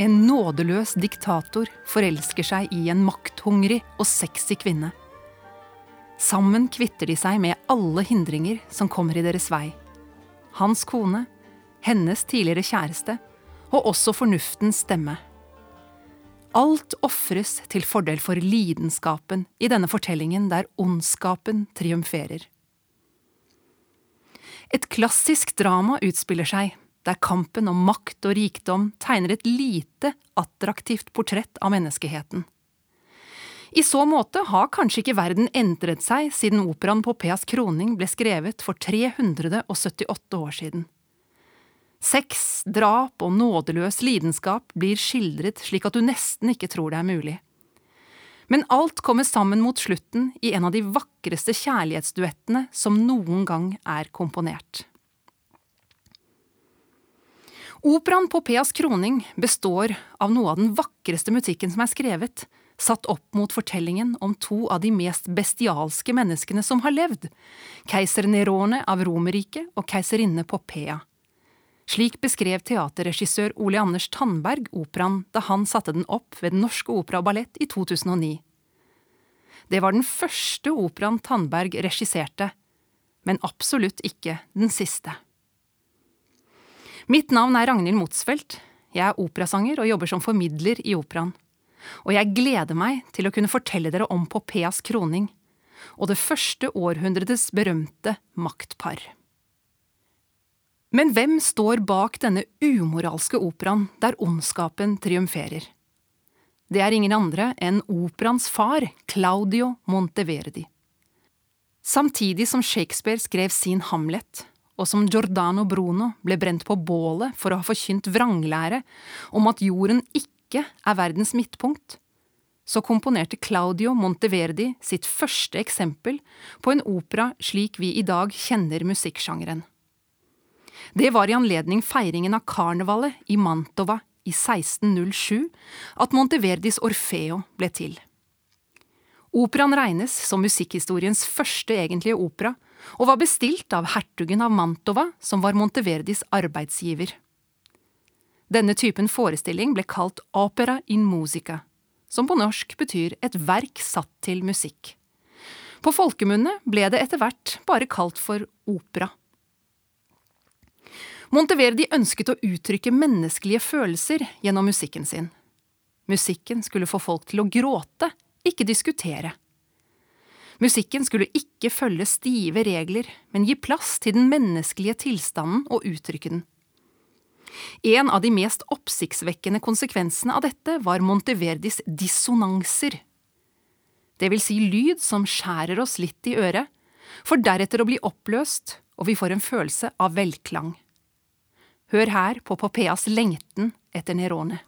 En nådeløs diktator forelsker seg i en makthungrig og sexy kvinne. Sammen kvitter de seg med alle hindringer som kommer i deres vei. Hans kone, hennes tidligere kjæreste og også fornuftens stemme. Alt ofres til fordel for lidenskapen i denne fortellingen der ondskapen triumferer. Et klassisk drama utspiller seg, der kampen om makt og rikdom tegner et lite attraktivt portrett av menneskeheten. I så måte har kanskje ikke verden endret seg siden operaen Popeas kroning ble skrevet for 378 år siden. Sex, drap og nådeløs lidenskap blir skildret slik at du nesten ikke tror det er mulig. Men alt kommer sammen mot slutten i en av de vakreste kjærlighetsduettene som noen gang er komponert. Operaen Popeas kroning består av noe av den vakreste musikken som er skrevet, satt opp mot fortellingen om to av de mest bestialske menneskene som har levd, keiser Nerone av Romerriket og keiserinne Popea. Slik beskrev teaterregissør Ole Anders Tandberg operaen da han satte den opp ved Den Norske Opera og Ballett i 2009. Det var den første operaen Tandberg regisserte, men absolutt ikke den siste. Mitt navn er Ragnhild Motsfeldt. Jeg er operasanger og jobber som formidler i operaen. Og jeg gleder meg til å kunne fortelle dere om Popeas kroning og det første århundredes berømte maktpar. Men hvem står bak denne umoralske operaen der ondskapen triumferer? Det er ingen andre enn operaens far, Claudio Monteverdi. Samtidig som Shakespeare skrev sin Hamlet, og som Giordano Bruno ble brent på bålet for å ha forkynt vranglære om at jorden ikke er verdens midtpunkt, så komponerte Claudio Monteverdi sitt første eksempel på en opera slik vi i dag kjenner musikksjangeren. Det var i anledning feiringen av karnevalet i Mantova i 1607 at Monteverdis Orfeo ble til. Operaen regnes som musikkhistoriens første egentlige opera, og var bestilt av hertugen av Mantova, som var Monteverdis arbeidsgiver. Denne typen forestilling ble kalt opera in musica, som på norsk betyr et verk satt til musikk. På folkemunne ble det etter hvert bare kalt for opera. Monteverdi ønsket å uttrykke menneskelige følelser gjennom musikken sin. Musikken skulle få folk til å gråte, ikke diskutere. Musikken skulle ikke følge stive regler, men gi plass til den menneskelige tilstanden og uttrykke den. En av de mest oppsiktsvekkende konsekvensene av dette var Monteverdis dissonanser. Det vil si lyd som skjærer oss litt i øret, for deretter å bli oppløst, og vi får en følelse av velklang. Hør her på Popeas lengten etter Nerone.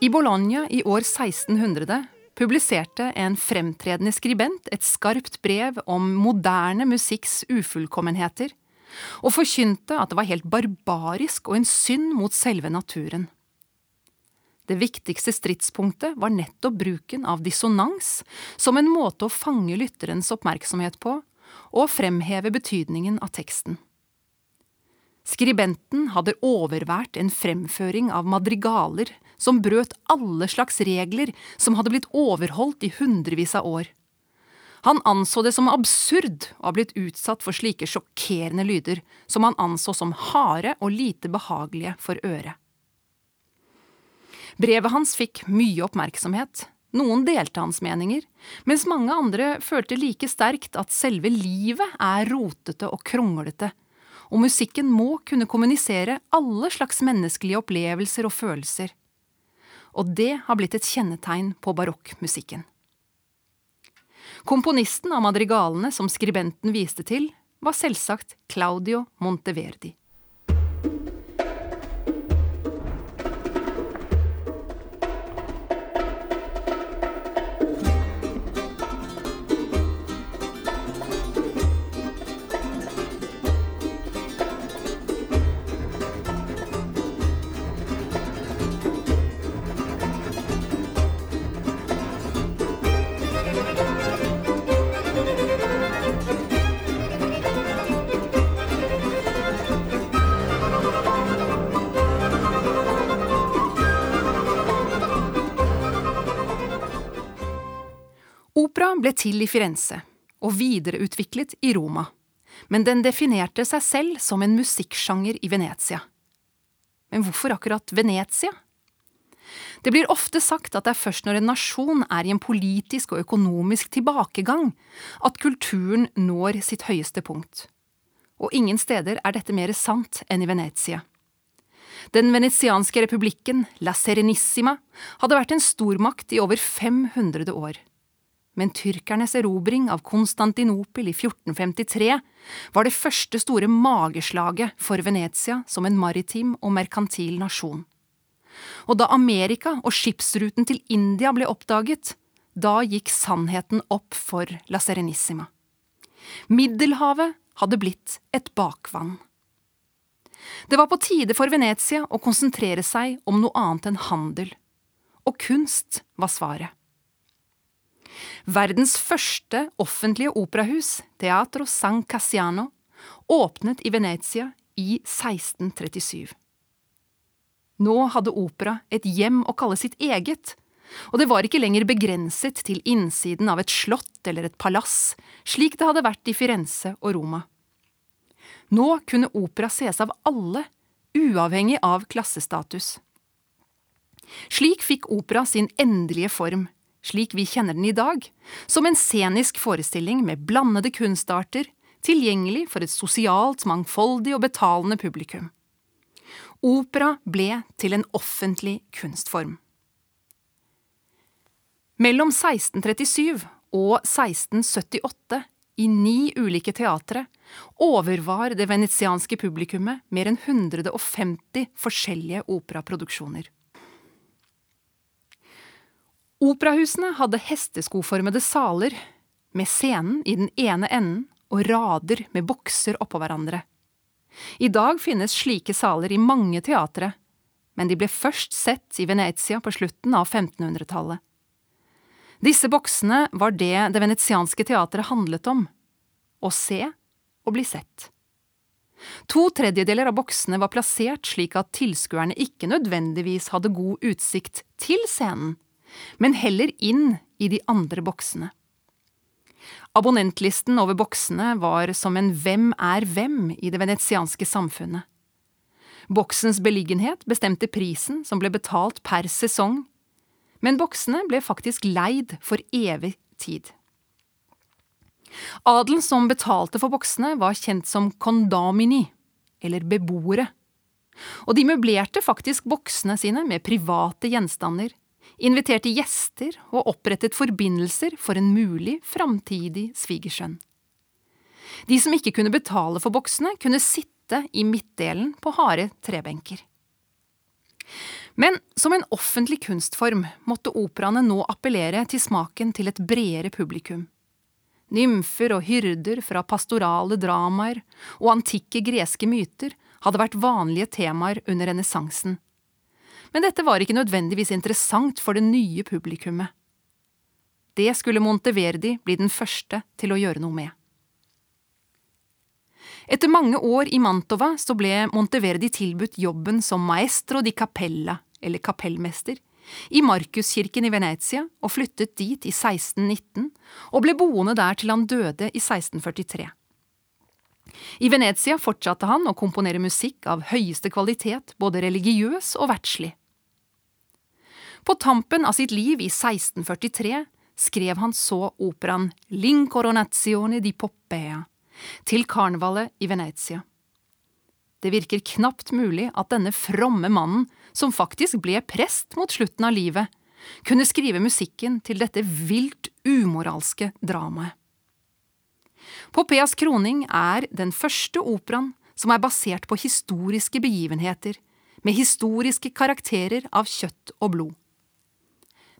I Bologna i år 1600 publiserte en fremtredende skribent et skarpt brev om moderne musikks ufullkommenheter, og forkynte at det var helt barbarisk og en synd mot selve naturen. Det viktigste stridspunktet var nettopp bruken av dissonans som en måte å fange lytterens oppmerksomhet på, og fremheve betydningen av teksten. Skribenten hadde overvært en fremføring av madrigaler som brøt alle slags regler som hadde blitt overholdt i hundrevis av år. Han anså det som absurd å ha blitt utsatt for slike sjokkerende lyder, som han anså som harde og lite behagelige for øret. Brevet hans fikk mye oppmerksomhet, noen delte hans meninger, mens mange andre følte like sterkt at selve livet er rotete og kronglete, og musikken må kunne kommunisere alle slags menneskelige opplevelser og følelser og det har blitt et kjennetegn på barokkmusikken. Komponisten av madrigalene som skribenten viste til, var selvsagt Claudio Monteverdi. Til i Firenze og videreutviklet i Roma, men den definerte seg selv som en musikksjanger i Venezia. Men hvorfor akkurat Venezia? Det blir ofte sagt at det er først når en nasjon er i en politisk og økonomisk tilbakegang, at kulturen når sitt høyeste punkt. Og ingen steder er dette mer sant enn i Venezia. Den venetianske republikken, La Serenissima, hadde vært en stormakt i over 500 år. Men tyrkernes erobring av Konstantinopel i 1453 var det første store mageslaget for Venezia som en maritim og merkantil nasjon. Og da Amerika og skipsruten til India ble oppdaget, da gikk sannheten opp for La Serenissima. Middelhavet hadde blitt et bakvann. Det var på tide for Venezia å konsentrere seg om noe annet enn handel. Og kunst var svaret. Verdens første offentlige operahus, Teatro San Cassiano, åpnet i Venezia i 1637. Nå hadde opera et hjem å kalle sitt eget, og det var ikke lenger begrenset til innsiden av et slott eller et palass, slik det hadde vært i Firenze og Roma. Nå kunne opera ses av alle, uavhengig av klassestatus. Slik fikk opera sin endelige form, slik vi kjenner den i dag, som en scenisk forestilling med blandede kunstarter, tilgjengelig for et sosialt, mangfoldig og betalende publikum. Opera ble til en offentlig kunstform. Mellom 1637 og 1678 i ni ulike teatre, overvar det venetianske publikummet mer enn 150 forskjellige operaproduksjoner. Operahusene hadde hesteskoformede saler, med scenen i den ene enden og rader med bokser oppå hverandre. I dag finnes slike saler i mange teatre, men de ble først sett i Venezia på slutten av 1500-tallet. Disse boksene var det det venetianske teatret handlet om – å se og bli sett. To tredjedeler av boksene var plassert slik at tilskuerne ikke nødvendigvis hadde god utsikt til scenen, men heller inn i de andre boksene. Abonnentlisten over boksene var som en Hvem er hvem i det venetianske samfunnet. Boksens beliggenhet bestemte prisen som ble betalt per sesong men boksene ble faktisk leid for evig tid. Adelen som betalte for boksene, var kjent som condamini, eller beboere, og de møblerte faktisk boksene sine med private gjenstander, inviterte gjester og opprettet forbindelser for en mulig framtidig svigersønn. De som ikke kunne betale for boksene, kunne sitte i midtdelen på harde trebenker. Men som en offentlig kunstform måtte operaene nå appellere til smaken til et bredere publikum. Nymfer og hyrder fra pastorale dramaer og antikke greske myter hadde vært vanlige temaer under renessansen. Men dette var ikke nødvendigvis interessant for det nye publikummet. Det skulle Monteverdi bli den første til å gjøre noe med. Etter mange år i Mantova så ble Monteverdi tilbudt jobben som maestro di capella eller kapellmester, i Markuskirken i Venezia og flyttet dit i 1619 og ble boende der til han døde i 1643. I Venezia fortsatte han å komponere musikk av høyeste kvalitet, både religiøs og verdslig. På tampen av sitt liv i 1643 skrev han så operaen L'Incoronazione di Poppea til karnevalet i Venezia. Det virker knapt mulig at denne fromme mannen som faktisk ble prest mot slutten av livet, kunne skrive musikken til dette vilt umoralske dramaet. Poppeas kroning er den første operaen som er basert på historiske begivenheter, med historiske karakterer av kjøtt og blod.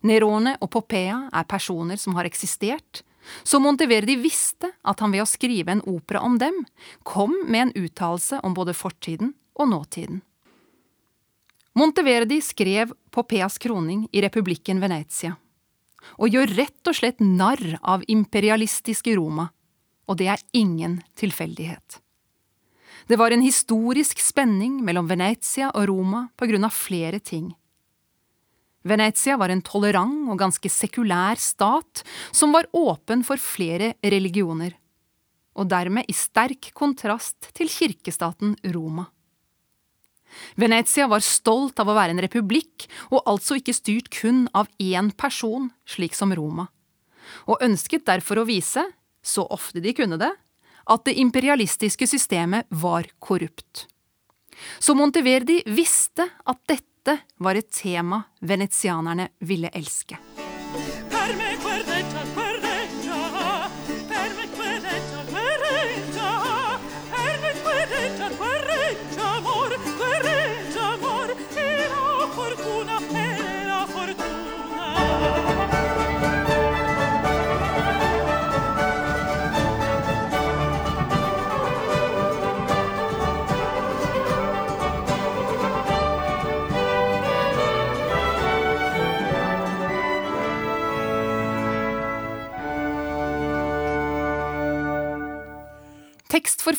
Nerone og Popea er personer som har eksistert, så Monteverdi visste at han ved å skrive en opera om dem, kom med en uttalelse om både fortiden og nåtiden. Monteverdi skrev Popeas kroning i republikken Venezia, og gjør rett og slett narr av imperialistiske Roma, og det er ingen tilfeldighet. Det var en historisk spenning mellom Venezia og Roma på grunn av flere ting. Venezia var en tolerant og ganske sekulær stat som var åpen for flere religioner, og dermed i sterk kontrast til kirkestaten Roma. Venezia var stolt av å være en republikk, og altså ikke styrt kun av én person, slik som Roma, og ønsket derfor å vise, så ofte de kunne det, at det imperialistiske systemet var korrupt. Så Monteverdi visste at dette dette var et tema venetianerne ville elske.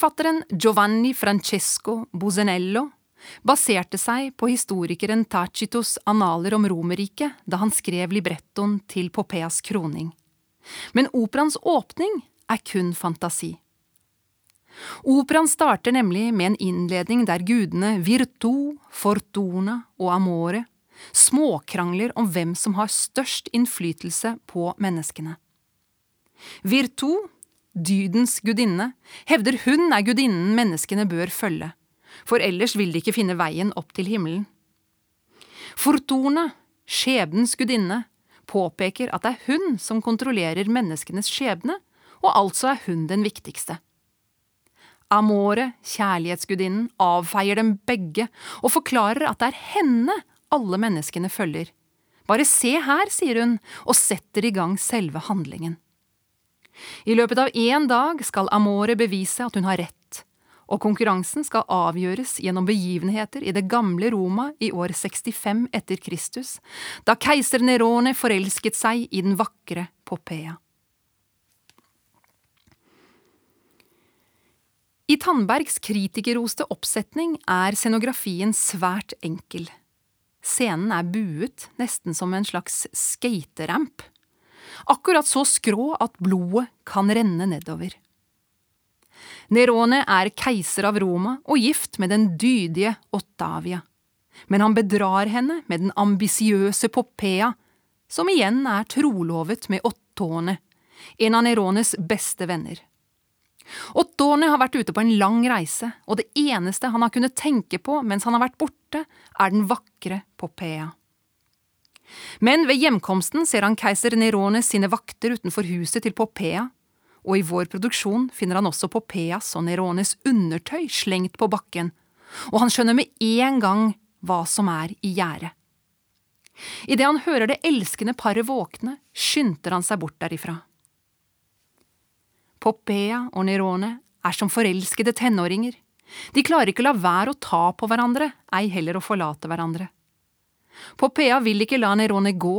Tekstforfatteren Giovanni Francesco Bosenello baserte seg på historikeren Tacitos analer om Romerriket da han skrev librettoen til Popeas kroning. Men operaens åpning er kun fantasi. Operaen starter nemlig med en innledning der gudene Virtu, Fortuna og Amore småkrangler om hvem som har størst innflytelse på menneskene. Virtu dydens gudinne, hevder hun er gudinnen menneskene bør følge, for ellers vil de ikke finne veien opp til himmelen. Fortuna, skjebnens gudinne, påpeker at det er hun som kontrollerer menneskenes skjebne, og altså er hun den viktigste. Amore, kjærlighetsgudinnen, avfeier dem begge og forklarer at det er henne alle menneskene følger. Bare se her, sier hun, og setter i gang selve handlingen. I løpet av én dag skal Amore bevise at hun har rett, og konkurransen skal avgjøres gjennom begivenheter i det gamle Roma i år 65 etter Kristus, da keiser Nerone forelsket seg i den vakre Poppea. I Tandbergs kritikerroste oppsetning er scenografien svært enkel. Scenen er buet, nesten som en slags skateramp akkurat så skrå at blodet kan renne nedover. Nerone er keiser av Roma og gift med den dydige Ottavia, men han bedrar henne med den ambisiøse Poppea, som igjen er trolovet med Ottone, en av Nerones beste venner. Ottone har vært ute på en lang reise, og det eneste han har kunnet tenke på mens han har vært borte, er den vakre Popea. Men ved hjemkomsten ser han keiser Nerone sine vakter utenfor huset til Popea, og i vår produksjon finner han også Popeas og Nerones undertøy slengt på bakken, og han skjønner med en gang hva som er i gjære. Idet han hører det elskende paret våkne, skynder han seg bort derifra. Popea og Nerone er som forelskede tenåringer. De klarer ikke å la være å ta på hverandre, ei heller å forlate hverandre. Popea vil ikke la Nerone gå,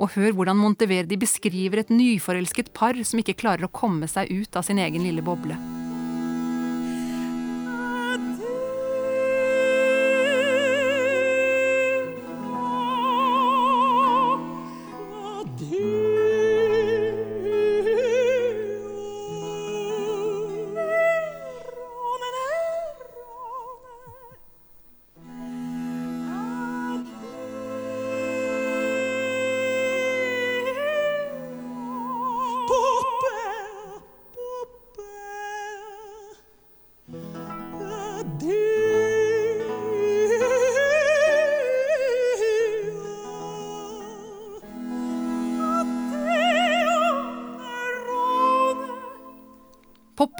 og hør hvordan Monteverdi beskriver et nyforelsket par som ikke klarer å komme seg ut av sin egen lille boble.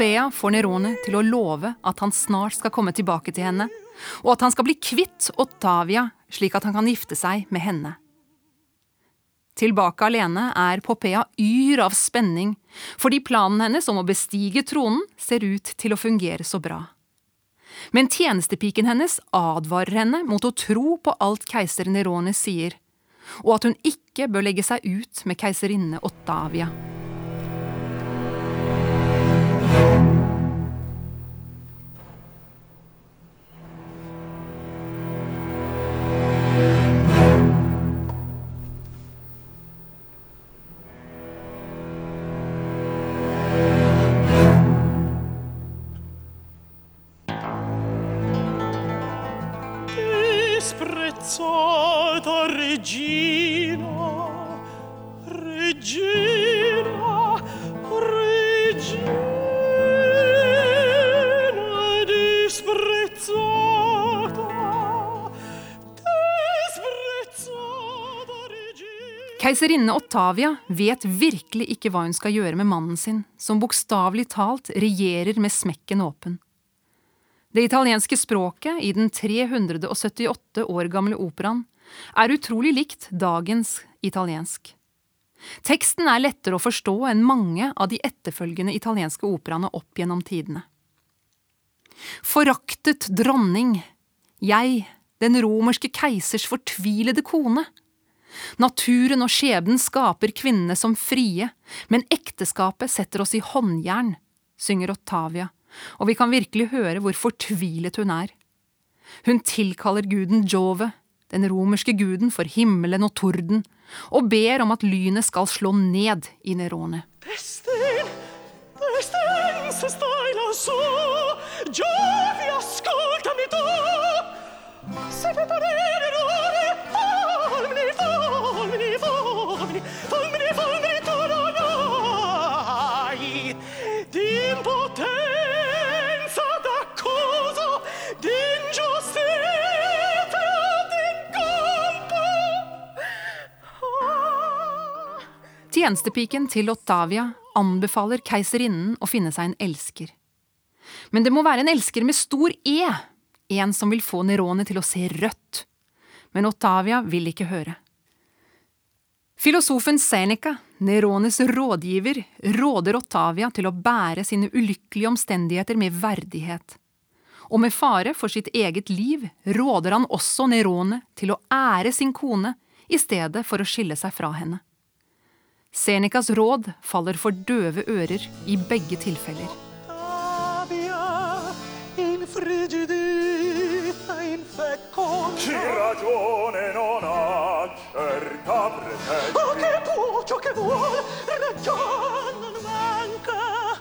Popea får Nerone til å love at han snart skal komme tilbake til henne, og at han skal bli kvitt Ottavia slik at han kan gifte seg med henne. Tilbake alene er Poppea yr av spenning, fordi planen hennes om å bestige tronen ser ut til å fungere så bra. Men tjenestepiken hennes advarer henne mot å tro på alt keiser Nerone sier, og at hun ikke bør legge seg ut med keiserinne Ottavia. Keiserinne Ottavia vet virkelig ikke hva hun skal gjøre med mannen sin, som bokstavelig talt regjerer med smekken åpen. Det italienske språket i den 378 år gamle operaen er utrolig likt dagens italiensk. Teksten er lettere å forstå enn mange av de etterfølgende italienske operaene opp gjennom tidene. Foraktet dronning, jeg, den romerske keisers fortvilede kone. Naturen og skjebnen skaper kvinnene som frie, men ekteskapet setter oss i håndjern, synger Ottavia, og vi kan virkelig høre hvor fortvilet hun er. Hun tilkaller guden Jove, den romerske guden for himmelen og torden, og ber om at lynet skal slå ned i Nerone. Destin, destin, se Tjenestepiken til Ottavia anbefaler keiserinnen å finne seg en elsker. Men det må være en elsker med stor E, en som vil få Nerone til å se rødt. Men Ottavia vil ikke høre. Filosofen Seneca, Nerones rådgiver, råder Ottavia til å bære sine ulykkelige omstendigheter med verdighet. Og med fare for sitt eget liv råder han også Nerone til å ære sin kone i stedet for å skille seg fra henne. Senecas råd faller for døve ører i begge tilfeller. Oh.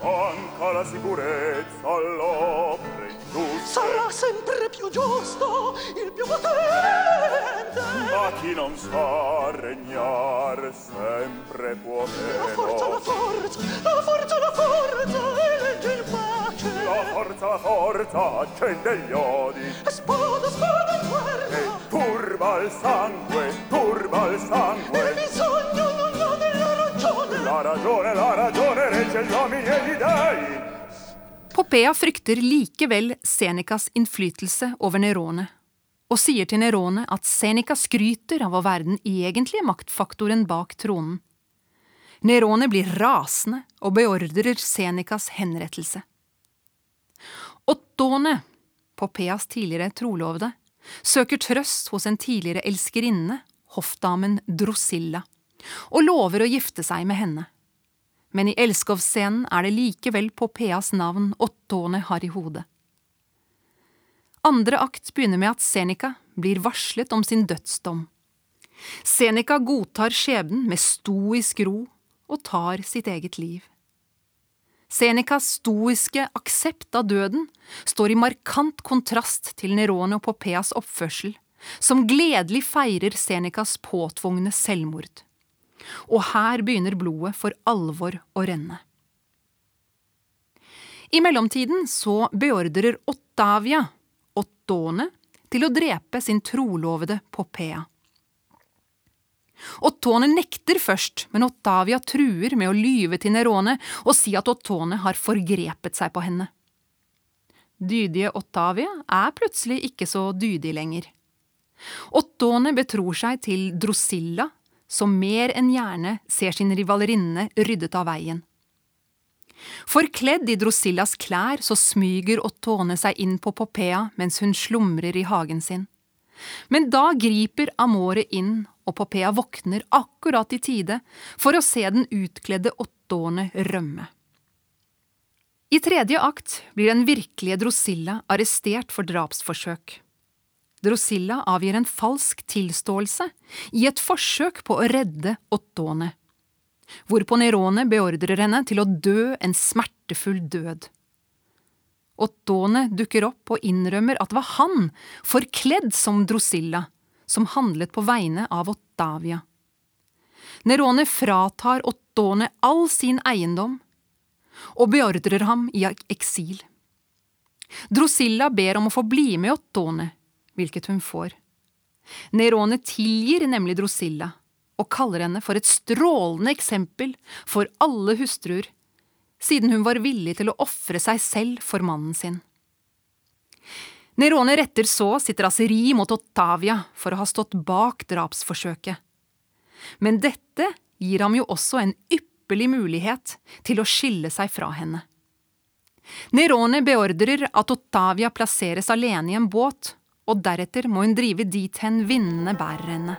Manca la sicurezza all'opera non sarà sempre più giusto il più potente. Ma chi non sa regnar sempre può meno la forza la forza la forza la forza e legge in pace. La forza la forza accende gli odi. Spada, spada, in guerra. E turba il sangue turba il sangue. Bisogno non ha della ragione. La ragione la ragione regge gli uomini e gli dei Popea frykter likevel Senecas innflytelse over Nerone, og sier til Nerone at Seneca skryter av å være den egentlige maktfaktoren bak tronen. Nerone blir rasende og beordrer Senecas henrettelse. Ottone, Popeas tidligere trolovede, søker trøst hos en tidligere elskerinne, hoffdamen Drosilla, og lover å gifte seg med henne. Men i elskovsscenen er det likevel Popeas navn Ottone har i hodet. Andre akt begynner med at Seneca blir varslet om sin dødsdom. Seneca godtar skjebnen med stoisk ro og tar sitt eget liv. Senecas stoiske aksept av døden står i markant kontrast til Nerone og Popeas oppførsel, som gledelig feirer Senecas påtvungne selvmord. Og her begynner blodet for alvor å renne. I mellomtiden så beordrer Ottavia Ottone til å drepe sin trolovede Popea. Ottone nekter først, men Ottavia truer med å lyve til Nerone og si at Ottone har forgrepet seg på henne. Dydige Ottavia er plutselig ikke så dydig lenger. Ottone betror seg til Drosilla, som mer enn gjerne ser sin rivalerinne ryddet av veien. Forkledd i Drosillas klær så smyger Ottone seg inn på Popea mens hun slumrer i hagen sin. Men da griper Amore inn, og Popea våkner akkurat i tide for å se den utkledde Ottone rømme. I tredje akt blir den virkelige Drosilla arrestert for drapsforsøk. Drosilla avgir en falsk tilståelse i et forsøk på å redde Ottone, hvorpå Nerone beordrer henne til å dø en smertefull død. Ottone dukker opp og innrømmer at det var han, forkledd som Drosilla, som handlet på vegne av Ottavia. Nerone fratar Ottone all sin eiendom og beordrer ham i eksil. Drosilla ber om å få bli med Ottone, hvilket hun får. Nerone tilgir nemlig Drosilla og kaller henne for et strålende eksempel for alle hustruer, siden hun var villig til å ofre seg selv for mannen sin. Nerone retter så sitt raseri mot Ottavia for å ha stått bak drapsforsøket. Men dette gir ham jo også en ypperlig mulighet til å skille seg fra henne. Nerone beordrer at Ottavia plasseres alene i en båt, og deretter må hun drive dit hen vindene bærer henne.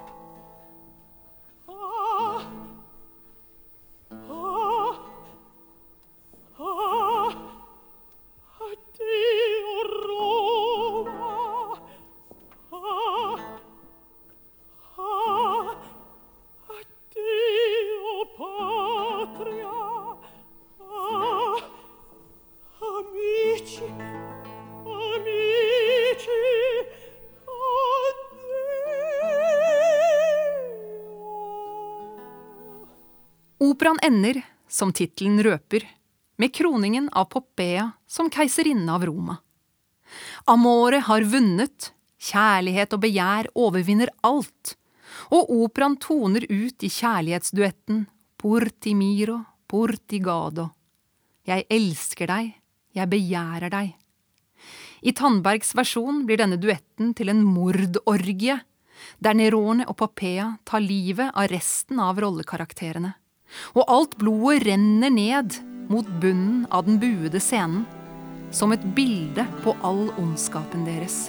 Operaen ender, som tittelen røper, med kroningen av Poppea som keiserinne av Roma. Amore har vunnet, kjærlighet og begjær overvinner alt, og operaen toner ut i kjærlighetsduetten Porti miro, porti gado. Jeg elsker deg, jeg begjærer deg. I Tandbergs versjon blir denne duetten til en mordorgie, der Nerone og Poppea tar livet av resten av rollekarakterene og alt blodet renner ned mot bunnen av den buede scenen, som et bilde på all ondskapen deres.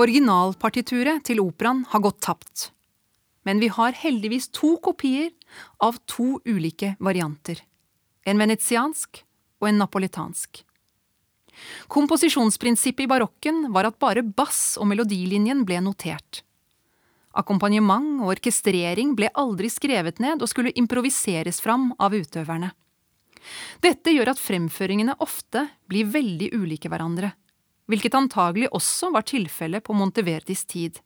Originalpartituret til operaen har gått tapt, men vi har heldigvis to kopier av to ulike varianter, en venetiansk og en napolitansk. Komposisjonsprinsippet i barokken var at bare bass og melodilinjen ble notert. Akkompagnement og orkestrering ble aldri skrevet ned og skulle improviseres fram av utøverne. Dette gjør at fremføringene ofte blir veldig ulike hverandre, hvilket antagelig også var tilfellet på Monteverdis tid.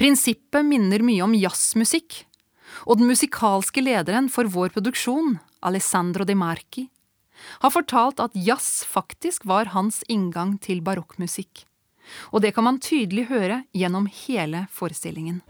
Prinsippet minner mye om jazzmusikk, og den musikalske lederen for vår produksjon, Alessandro De Marchi, har fortalt at jazz faktisk var hans inngang til barokkmusikk. Og det kan man tydelig høre gjennom hele forestillingen.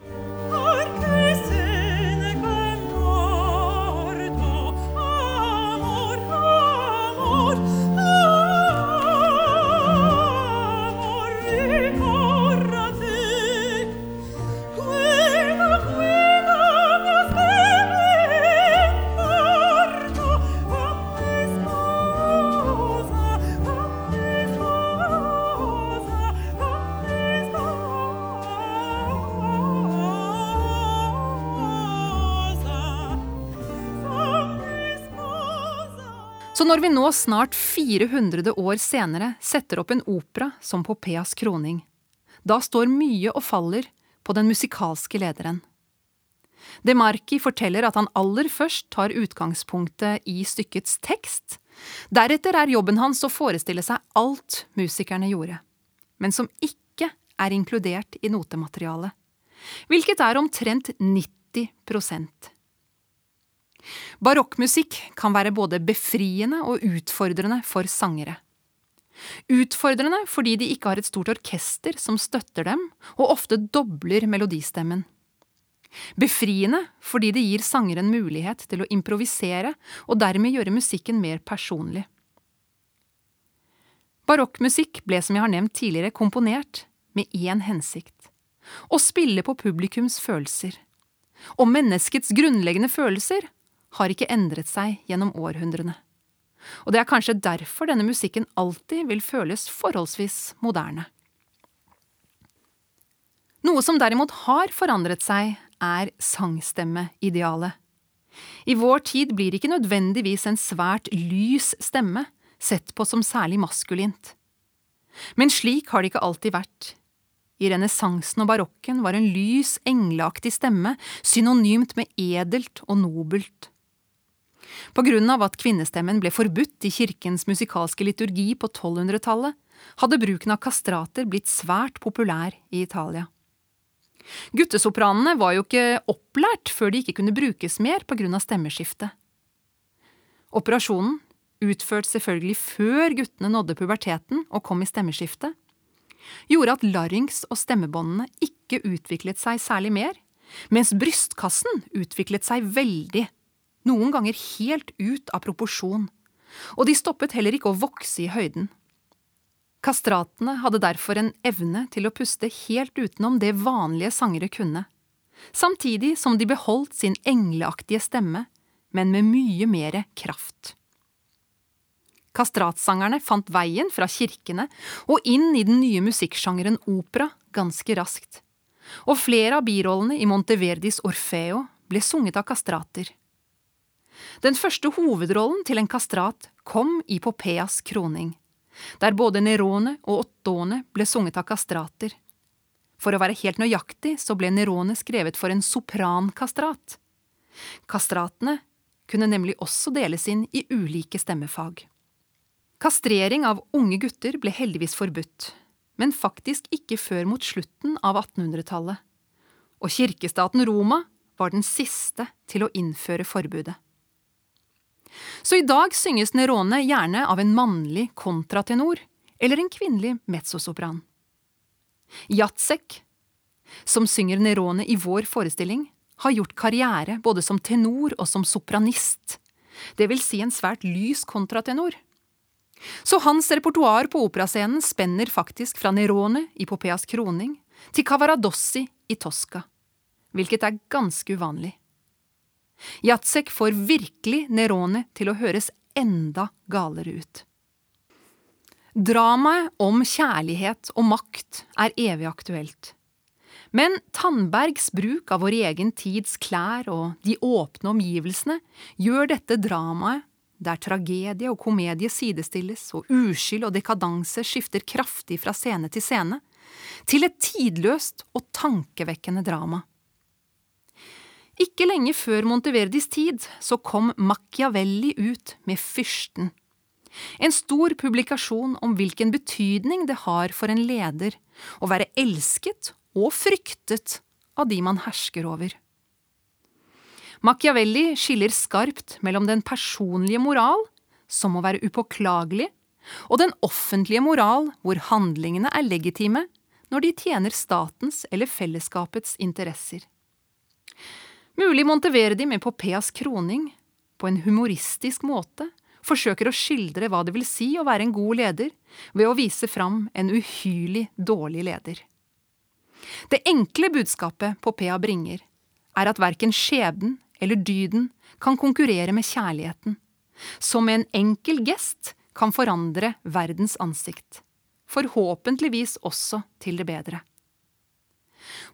Så når vi nå snart 400 år senere setter opp en opera som Popeas kroning, da står mye og faller på den musikalske lederen. De Marchi forteller at han aller først tar utgangspunktet i stykkets tekst. Deretter er jobben hans å forestille seg alt musikerne gjorde, men som ikke er inkludert i notematerialet, hvilket er omtrent 90 Barokkmusikk kan være både befriende og utfordrende for sangere. Utfordrende fordi de ikke har et stort orkester som støtter dem, og ofte dobler melodistemmen. Befriende fordi det gir sangeren mulighet til å improvisere og dermed gjøre musikken mer personlig. Barokkmusikk ble som jeg har nevnt tidligere komponert med én hensikt – å spille på publikums følelser. Og menneskets grunnleggende følelser har ikke endret seg gjennom århundrene. Og det er kanskje derfor denne musikken alltid vil føles forholdsvis moderne. Noe som derimot har forandret seg, er sangstemmeidealet. I vår tid blir ikke nødvendigvis en svært lys stemme sett på som særlig maskulint. Men slik har det ikke alltid vært. I renessansen og barokken var en lys, engleaktig stemme synonymt med edelt og nobelt. På grunn av at kvinnestemmen ble forbudt i kirkens musikalske liturgi på 1200-tallet, hadde bruken av kastrater blitt svært populær i Italia. Guttesopranene var jo ikke opplært før de ikke kunne brukes mer av stemmeskiftet. Operasjonen, utført selvfølgelig før guttene nådde puberteten og kom i stemmeskiftet, gjorde at larynx og stemmebåndene ikke utviklet seg særlig mer, mens brystkassen utviklet seg veldig noen ganger helt ut av proporsjon, og de stoppet heller ikke å vokse i høyden. Kastratene hadde derfor en evne til å puste helt utenom det vanlige sangere kunne, samtidig som de beholdt sin engleaktige stemme, men med mye mer kraft. Kastratsangerne fant veien fra kirkene og inn i den nye musikksjangeren opera ganske raskt, og flere av birollene i Monteverdis Orfeo ble sunget av kastrater. Den første hovedrollen til en kastrat kom i Popeas kroning, der både Nerone og Ottone ble sunget av kastrater. For å være helt nøyaktig så ble Nerone skrevet for en soprankastrat. Kastratene kunne nemlig også deles inn i ulike stemmefag. Kastrering av unge gutter ble heldigvis forbudt, men faktisk ikke før mot slutten av 1800-tallet. Og kirkestaten Roma var den siste til å innføre forbudet. Så i dag synges Nerone gjerne av en mannlig kontratenor eller en kvinnelig mezzosopran. Jacek, som synger Nerone i vår forestilling, har gjort karriere både som tenor og som sopranist, det vil si en svært lys kontratenor. Så hans repertoar på operascenen spenner faktisk fra Nerone i Popeas kroning til Cavaradossi i Tosca, hvilket er ganske uvanlig. Jacek får virkelig Nerone til å høres enda galere ut. Dramaet om kjærlighet og makt er evig aktuelt. Men Tandbergs bruk av vår egen tids klær og de åpne omgivelsene gjør dette dramaet, der tragedie og komedie sidestilles og uskyld og dekadanse skifter kraftig fra scene til scene, til et tidløst og tankevekkende drama. Ikke lenge før Monteverdis tid så kom Machiavelli ut med Fyrsten. En stor publikasjon om hvilken betydning det har for en leder å være elsket og fryktet av de man hersker over. Machiavelli skiller skarpt mellom den personlige moral, som må være upåklagelig, og den offentlige moral, hvor handlingene er legitime når de tjener statens eller fellesskapets interesser. Mulig Monteverdi med Popeas kroning, på en humoristisk måte, forsøker å skildre hva det vil si å være en god leder, ved å vise fram en uhyrlig dårlig leder. Det enkle budskapet Popea bringer, er at verken skjebnen eller dyden kan konkurrere med kjærligheten, som med en enkel gest kan forandre verdens ansikt, forhåpentligvis også til det bedre.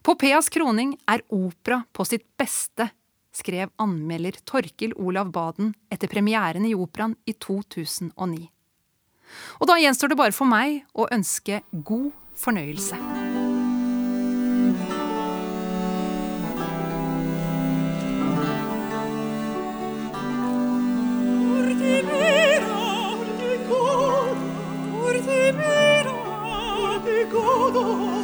Popeas kroning er opera på sitt beste, skrev anmelder Torkil Olav Baden etter premieren i operaen i 2009. Og da gjenstår det bare for meg å ønske god fornøyelse. Ordinera di godo, ordinera di godo.